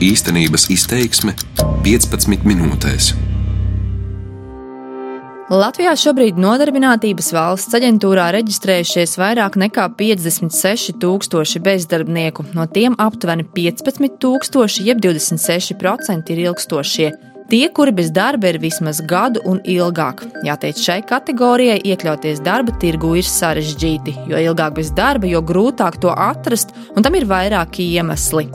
Īstenības izteiksme 15 minūtēs. Latvijā šobrīd nodarbinātības valsts aģentūrā reģistrējušies vairāk nekā 56 tūkstoši bezdarbnieku, no tiem aptuveni 15 tūkstoši, jeb 26% ir ilgstošie. Tie, kuri bez darba ir vismaz gadu un ilgāk. Jāteic, šai kategorijai iekļauties darba tirgu ir sarežģīti, jo ilgāk bez darba, jo grūtāk to atrast, un tam ir vairāki iemesli.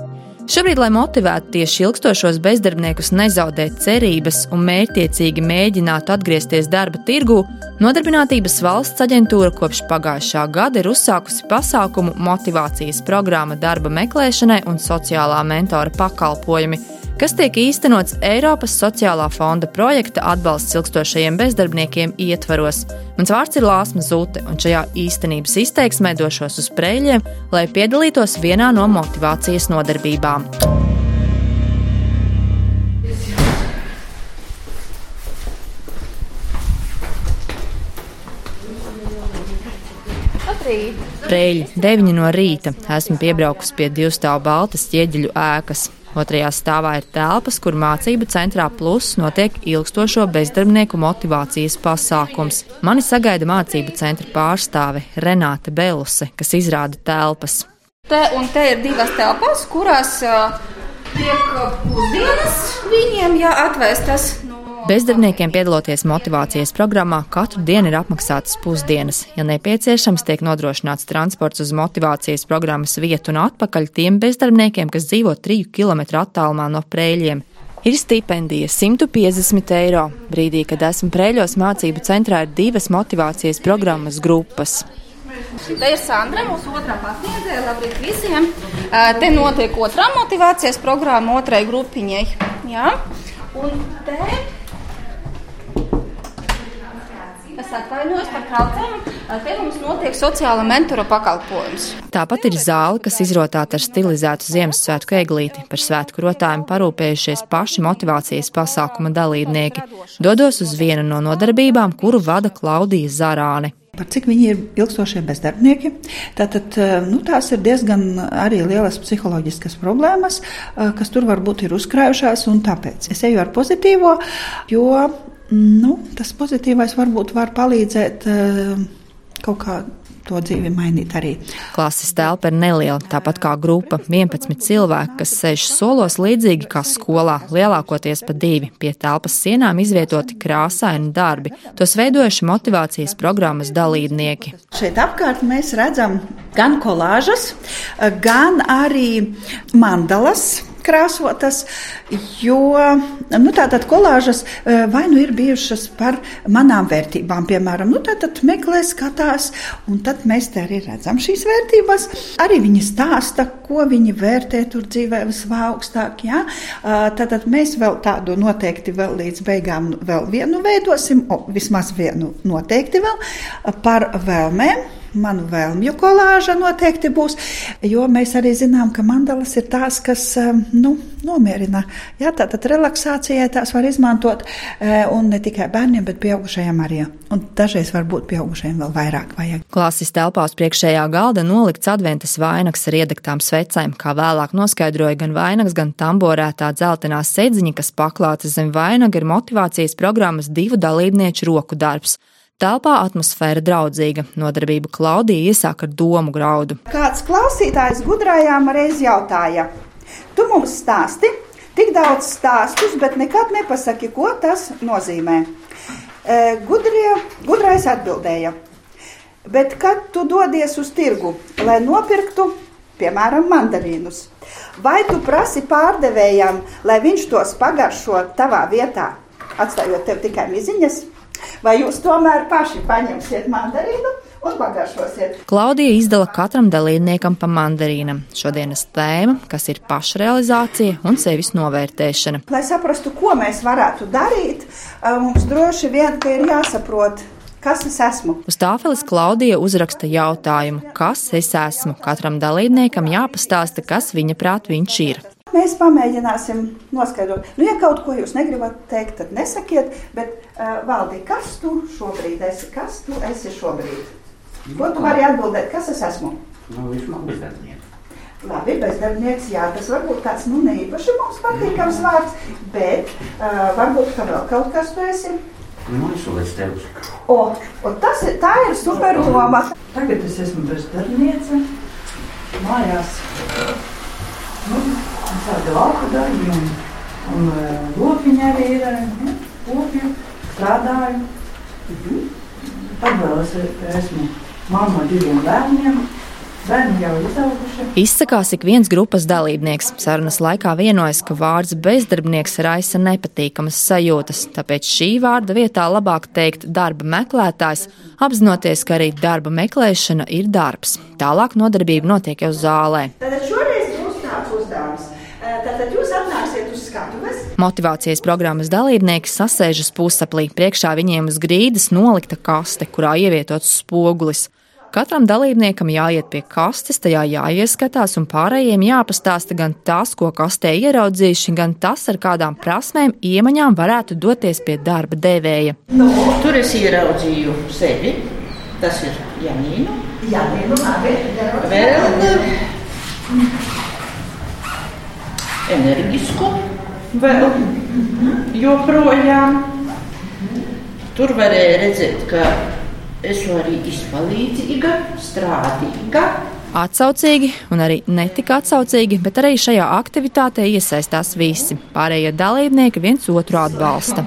Šobrīd, lai motivētu tieši ilgstošos bezdarbniekus nezaudēt cerības un mērķiecīgi mēģinātu atgriezties darba tirgū, Nodarbinātības valsts aģentūra kopš pagājušā gada ir uzsākusi pasākumu motivācijas programma darba meklēšanai un sociālā mentora pakalpojumi kas tiek īstenots Eiropas sociālā fonda projekta atbalsts ilgstošajiem bezdarbniekiem ietvaros. Mans vārds ir Lāsma Zute, un šajā īstenības izteiksmē došos uz prēļiem, lai piedalītos vienā no motivācijas nodarbībām. Prēļi, 9 no rīta, esmu piebraukusi pie divstāvu baltas ķieģeļu ēkas. Otrajā stāvā ir telpas, kur mācību centrā plus notiek ilgstošo bezdarbnieku motivācijas pasākums. Mani sagaida mācību centra pārstāve Renāte Beluse, kas izrāda telpas. Te un te ir divas telpas, kurās uh, tiek pusdienas viņiem jāatvēstas Bezdarbniekiem piedaloties motivācijas programmā, katru dienu ir apmaksātas pusdienas. Ja nepieciešams, tiek nodrošināts transports uz motivācijas programmas vietu un atpakaļ tiem bezdarbniekiem, kas dzīvo 3 km attālumā no prēļiem. Ir stipendija 150 eiro. Brīdī, kad esmu prēļos mācību centrā, ir divas motivācijas programmas grupas. Te ir Sandra, mūsu otrā pasniedzēja. Labrīt visiem! Te notiek otrā motivācijas programma otrai grupiņai. Ja? Un te Es atvainojos par traucējumu. Te mums notiek sociāla mentora pakalpojums. Tāpat ir zāle, kas izrotāta ar stilizētu Ziemassvētku eglīti. Par svētku rotājumu parūpējušies paši motivācijas pasākuma dalībnieki. Dodos uz vienu no nodarbībām, kuru vada Klaudija Zarāne. Par cik viņi ir ilgstošie bezdarbnieki. Tātad, nu, tās ir diezgan arī lielas psiholoģiskas problēmas, kas tur varbūt ir uzkrājušās. Tāpēc es eju ar pozitīvo, jo Nu, tas pozitīvais varbūt var palīdzēt uh, kaut kā to dzīvi mainīt arī. Klases telpa ir neliela, tāpat kā grupa - 11 cilvēki, kas sēž solos līdzīgi kā skolā, lielākoties pa divi. Pie telpas sienām izvietoti krāsaini darbi. Tos veidojuši motivācijas programmas dalībnieki. Šeit apkārt mēs redzam gan kolāžas, gan arī mandalas krāsotas, jo nu, tātad kolāžas e, vai nu ir bijušas par manām vērtībām, piemēram, nu, tātad meklē, skatās, un tad mēs te arī redzam šīs vērtības. Arī viņi stāsta, ko viņi vērtē tur dzīvē visaugstāk. Ja? Tātad mēs vēl tādu noteikti vēl līdz beigām vēl vienu veidosim, o, vismaz vienu noteikti vēl par vēlmēm manu vēlmju kolāža noteikti būs, jo mēs arī zinām, ka mandalas ir tās, kas um, nu, nomierina. Jā, tātad relaksācijai tās var izmantot eh, un ne tikai bērniem, bet pieaugušajiem arī. Un dažreiz varbūt pieaugušajiem vēl vairāk vajag. Klases telpās priekšējā galda nolikts adventas vainags ar iedegtām svecēm, kā vēlāk noskaidroja gan vainags, gan tamborētā dzeltenā sedziņa, kas paklāta zem vainaga, ir motivācijas programmas divu dalībnieku roku darbs. Telpā atmosfēra draudzīga. Nodarbība Klaudija iesāk ar domu graudu. Kāds klausītājs gudrajām reiz jautāja: Tu mums stāsti tik daudz stāstus, bet nekad nepasaki, ko tas nozīmē. E, gudrie, gudrais atbildēja: Bet kad tu dodies uz tirgu, lai nopirktu, piemēram, mandarīnus, vai tu prasi pārdevējam, lai viņš tos pagaršo tavā vietā, atstājot tev tikai miziņas? Vai jūs tomēr paši paņemsiet mandarīnu? Klaudija izdala katram dalībniekam pa mandarīnam. Šodienas tēma, kas ir pašrealizācija un sevis novērtēšana. Lai saprastu, ko mēs varētu darīt, mums droši vien ir jāsaprot, Kas es esmu? Uz tāfeles Klaudija uzraksta jautājumu, kas es esmu. Katram dalībniekam jāpastāsta, kas viņa prāt viņš ir. Mēs pamēģināsim noskaidrot. Nu, ja kaut ko jūs negribat teikt, tad nesakiet, bet uh, valdi, kas tu šobrīd esi? Kas tu esi šobrīd? Ko tu vari atbildēt? Kas es esmu? Nu, viņš man bezdarbnieks. Labi, bezdarbnieks, jā, tas varbūt tāds nu, neīpaši mums patīkams vārds, bet uh, varbūt ka vēl kaut kas tu esi. Nu, es vēl esmu tevis. O, o tas ir, tā ir superloma. Tagad es esmu bezdarbniece, mājās. Nu, tāda lauka darbi un, un lopiņa arī ir, nu, kopju, strādāju. Mhm. Tad vēl es esmu mamma diviem bērniem. Bērni jau izauguši. Izsakās ik viens grupas dalībnieks. Sarunas laikā vienojas, ka vārds bezdarbnieks raisa nepatīkamas sajūtas, tāpēc šī vārda vietā labāk teikt darba meklētājs, apzinoties, ka arī darba meklēšana ir darbs. Tālāk nodarbība notiek jau zālē. Tātad šoreiz būs tāds uzdevums. Tātad jūs atnāksiet uz skatuves. Motivācijas programmas dalībnieki sasēžas pusaplī. Priekšā viņiem uz grīdas nolikta kaste, kurā ievietots spogulis. Katram dalībniekam jāiet pie kastes, tajā jāieskatās, un pārējiem jāpastāsta gan tas, ko kastē ieraudzījuši, gan tas, ar kādām prasmēm, iemaņām varētu doties pie darba devēja. No. Tur es ieraudzīju sevi. Tas ir Janīna. Janīna. Vēl enerģisku, vēl joprojām. Tur varēja redzēt, ka esmu arī izpalīdzīga, strādīga. Atsaucīgi un arī netika atsaucīgi, bet arī šajā aktivitātē iesaistās visi. Pārējie dalībnieki viens otru atbalsta.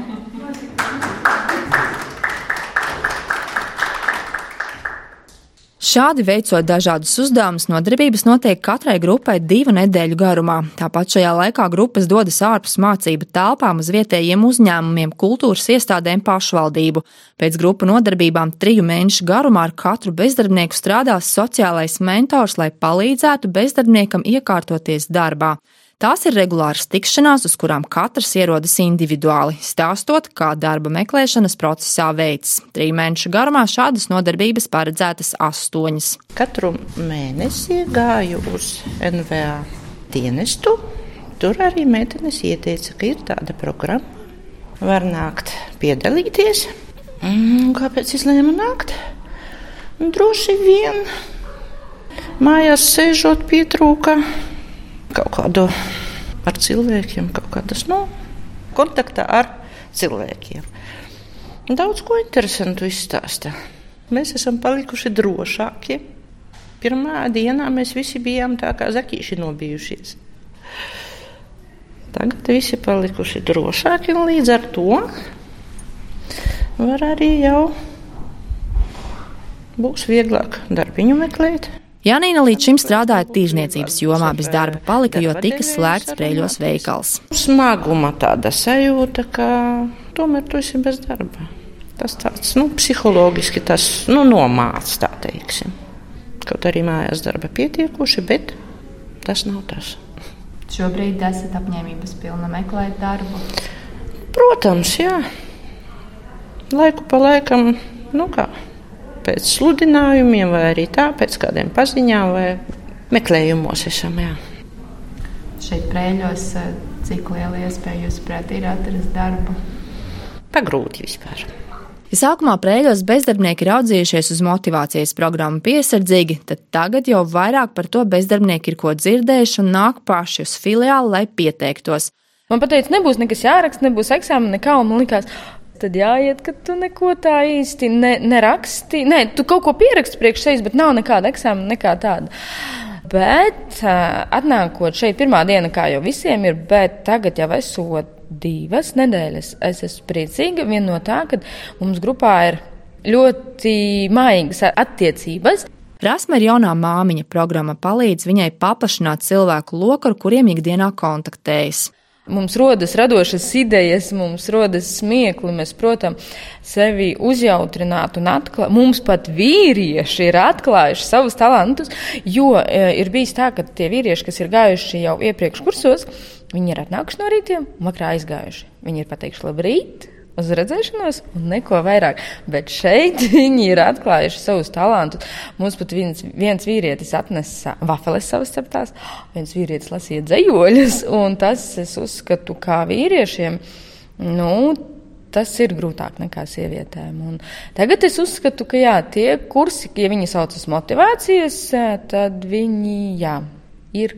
Šādi veicot dažādus uzdevumus, nodarbības notiek katrai grupai divu nedēļu garumā. Tāpat šajā laikā grupas dodas ārpus mācību telpām uz vietējiem uzņēmumiem, kultūras iestādēm, pašvaldību. Pēc grupu nodarbībām triju mēnešu garumā ar katru bezdarbnieku strādās sociālais mentors, lai palīdzētu bezdarbniekam iekārtoties darbā. Tās ir regulāras tikšanās, uz kurām katrs ierodas individuāli, stāstot, kā darba meklēšanas procesā veids. Trīs mēnešu garumā šādas nodarbības paredzētas astoņas. Katru mēnesi gāju uz NVA dienestu. Tur arī meitenes ieteica, ka ir tāda programma. Var nākt piedalīties. Mm, kāpēc izlēma nākt? Droši vien mājās sēžot pietrūka kaut kādu ar cilvēkiem, kaut kādas nu, kontaktā ar cilvēkiem. Daudz ko interesantu izstāsta. Mēs esam palikuši drošāki. Pirmā dienā mēs visi bijām tā kā zakīši nobijušies. Tagad visi palikuši drošāki un līdz ar to var arī jau būs vieglāk darbiņu meklēt. Janīna līdz šim strādāja tirzniecības jomā, bez darba palika, jo tika slēgts Prēļos veikals. Smaguma tāda sajūta, ka tomēr tu esi bez darba. Tas tāds nu, psiholoģiski tas nu, nomāca, tā teiksim. Kaut arī mājās darba pietiekuši, bet tas nav tas. Šobrīd esat apņēmības pilna meklēt darbu. Protams, jā. Laiku pa laikam, nu kā pēc sludinājumiem, vai arī tā, pēc kādiem paziņām vai meklējumos esam. Jā. Šeit prēļos, eh, cik liela iespēja jūs prāt ir atrast darbu? Pagrūti vispār. Ja sākumā prēļos bezdarbnieki raudzījušies uz motivācijas programmu piesardzīgi, tad tagad jau vairāk par to bezdarbnieki ir ko dzirdējuši un nāk paši uz filiāli, lai pieteiktos. Man teica, nebūs nekas jāraksta, nebūs eksāmena, nekā. Man liekas, Tad jāiet, ka tu neko tā īsti ne, neraksti. Nē, tu kaut ko pieraksti priekš sevis, bet nav nekāda eksāmena, nekā tāda. Bet atnākot šeit, pirmā diena, kā jau visiem ir, bet tagad jau esot divas nedēļas, es esmu priecīga. Viena no tā, ka mums grupā ir ļoti mājīgas attiecības. Rasma ir jaunā māmiņa programma, palīdz viņai paplašināt cilvēku loku, ar kuriem ikdienā kontaktējas. Mums rodas radošas idejas, mums rodas smiekli, mēs, protams, sevi uzjautrināt un atklāt. Mums pat vīrieši ir atklājuši savus talantus, jo e, ir bijis tā, ka tie vīrieši, kas ir gājuši jau iepriekš kursos, viņi ir atnākuši no rītiem un vakarā aizgājuši. Viņi ir pateikuši labrīt, uz redzēšanos un neko vairāk. Bet šeit viņi ir atklājuši savus talantus. Mums pat viens, viens vīrietis atnesa vafeles savas ceptās, viens vīrietis lasīja dzējoļus, un tas es uzskatu kā vīriešiem. Nu, tas ir grūtāk nekā sievietēm. Un tagad es uzskatu, ka jā, tie kursi, ja viņi saucas motivācijas, tad viņi, jā, ir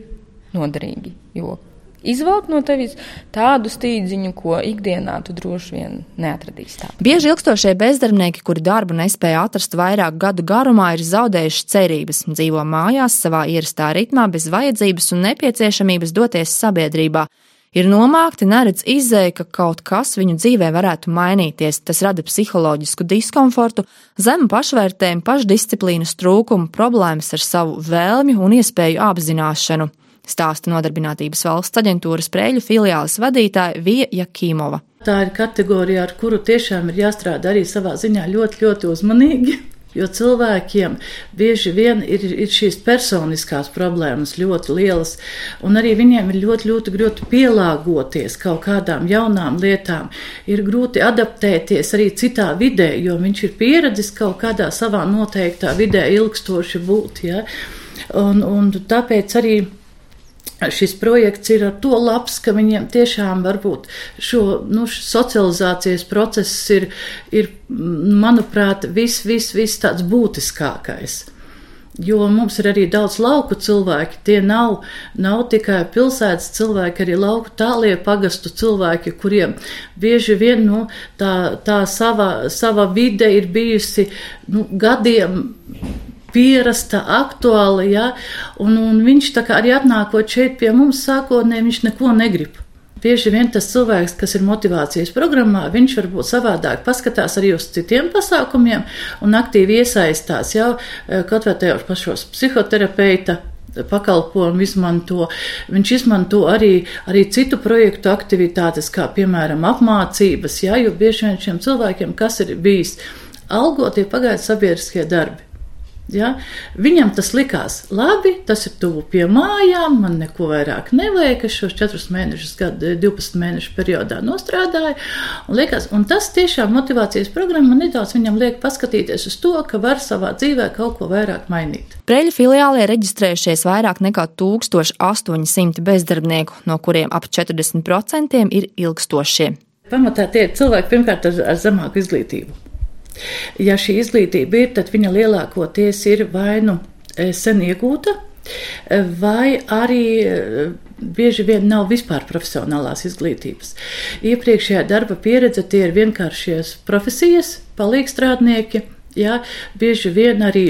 noderīgi. Jo izvelk no tevis tādu stīdziņu, ko ikdienā tu droši vien neatradīsi. Tā. Bieži ilgstošie bezdarbnieki, kuri darbu nespēja atrast vairāk gadu garumā, ir zaudējuši cerības, dzīvo mājās savā ierastā ritmā bez vajadzības un nepieciešamības doties sabiedrībā. Ir nomākti, neredz izēja, ka kaut kas viņu dzīvē varētu mainīties. Tas rada psiholoģisku diskomfortu, zemu pašvērtējumu, pašdisciplīnas trūkumu, problēmas ar savu vēlmju un iespēju apzināšanu stāsta Nodarbinātības valsts aģentūras prēļu filiāles vadītāja Vija Jakīmova. Tā ir kategorija, ar kuru tiešām ir jāstrādā arī savā ziņā ļoti, ļoti uzmanīgi. Jo cilvēkiem bieži vien ir, ir šīs personiskās problēmas ļoti lielas, un arī viņiem ir ļoti, ļoti grūti pielāgoties kaut kādām jaunām lietām. Ir grūti adaptēties arī citā vidē, jo viņš ir pieredzis kaut kādā savā noteiktā vidē ilgstoši būt. Ja? Un, un tāpēc arī šis projekts ir ar to labs, ka viņiem tiešām varbūt šo nu, socializācijas process ir, ir manuprāt, viss, viss, viss tāds būtiskākais. Jo mums ir arī daudz lauku cilvēki. Tie nav, nav tikai pilsētas cilvēki, arī lauku tālie pagastu cilvēki, kuriem bieži vien nu, tā, tā sava, sava vide ir bijusi nu, gadiem pierasta, aktuāla. Ja? Un, un viņš arī atnākot šeit pie mums, sākotnēji viņš neko negrib. Bieži vien tas cilvēks, kas ir motivācijas programmā, viņš varbūt savādāk paskatās arī uz citiem pasākumiem un aktīvi iesaistās jau eh, kaut vai tajos pašos psihoterapeita pakalpojumu izmanto. Viņš izmanto arī, arī citu projektu aktivitātes, kā piemēram apmācības, jā, jo bieži vien šiem cilvēkiem, kas ir bijis algotie pagaidu sabiedriskie darbi. Ja? Viņam tas likās labi, tas ir tuvu pie mājām, man neko vairāk nevajag. Es šos 4 mēnešus, gadu, 12 mēnešu periodā nostrādāju. Un, liekas, un tas tiešām motivācijas programma nedaudz viņam liek paskatīties uz to, ka var savā dzīvē kaut ko vairāk mainīt. Preļu filiālē reģistrējušies vairāk nekā 1800 bezdarbnieku, no kuriem ap 40% ir ilgstošie. Pamatā tie ir cilvēki pirmkārt ar, ar zemāku izglītību. Ja šī izglītība ir, tad viņa lielākoties ir vai nu e, sen iegūta, e, vai arī e, bieži vien nav vispār profesionālās izglītības. Iepriekšējā darba pieredze tie ir vienkāršies profesijas, palīgstrādnieki, jā, bieži vien arī,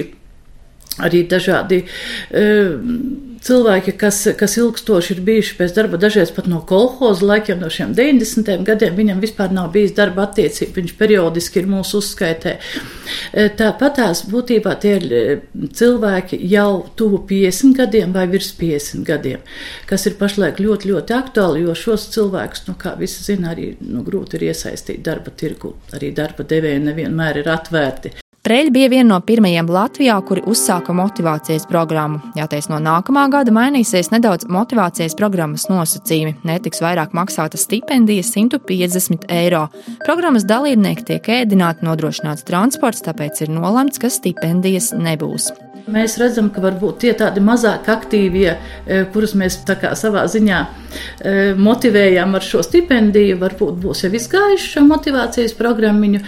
arī dažādi. Uh, cilvēki, kas, kas ilgstoši ir bijuši pēc darba, dažreiz pat no kolhoza laikiem, no šiem 90. gadiem, viņam vispār nav bijis darba attiecība, viņš periodiski ir mūsu uzskaitē. E, tāpat tās būtībā tie ir e, cilvēki jau tuvu 50 gadiem vai virs 50 gadiem, kas ir pašlaik ļoti, ļoti aktuāli, jo šos cilvēkus, nu, kā visi zina, arī nu, grūti ir iesaistīt darba tirgu. Arī darba devēji nevienmēr ir atvērti. Preļi bija viena no pirmajiem Latvijā, kuri uzsāka motivācijas programmu. Jāteic, no nākamā gada mainīsies nedaudz motivācijas programmas nosacījumi. Netiks vairāk maksāta stipendija 150 eiro. Programmas dalībnieki tiek ēdināti, nodrošināts transports, tāpēc ir nolemts, ka stipendijas nebūs. Mēs redzam, ka varbūt tie tādi mazāk aktīvie, e, kurus mēs savā ziņā e, motivējam ar šo stipendiju, varbūt būs jau izgājuši šo motivācijas programmu.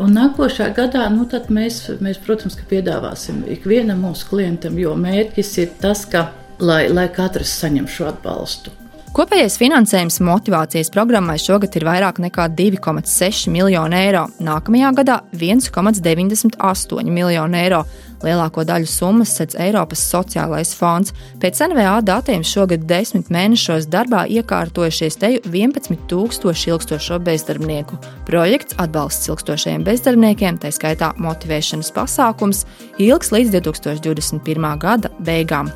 Un nākošā gadā nu, mēs, mēs, protams, piedāvāsim ikvienam mūsu klientam, jo mērķis ir tas, ka, lai, lai katrs saņem šo atbalstu. Kopējais finansējums motivācijas programmai šogad ir vairāk nekā 2,6 miljonu eiro, nākamajā gadā 1,98 miljonu eiro. Lielāko daļu summas sedz Eiropas sociālais fonds. Pēc NVA datiem šogad desmit mēnešos darbā iekārtojušies teju 11 tūkstoši ilgstošo bezdarbnieku. Projekts atbalsts ilgstošajiem bezdarbniekiem, tā skaitā motivēšanas pasākums, ilgs līdz 2021. gada beigām.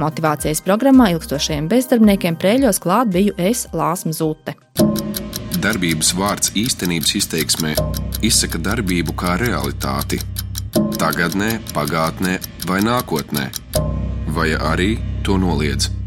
Motivācijas programmā ilgstošajiem bezdarbniekiem prēļos klāt biju es Lāsma Zute. Darbības vārds īstenības izteiksmē izsaka darbību kā realitāti tagadnē, pagātnē vai nākotnē, vai arī to noliedz.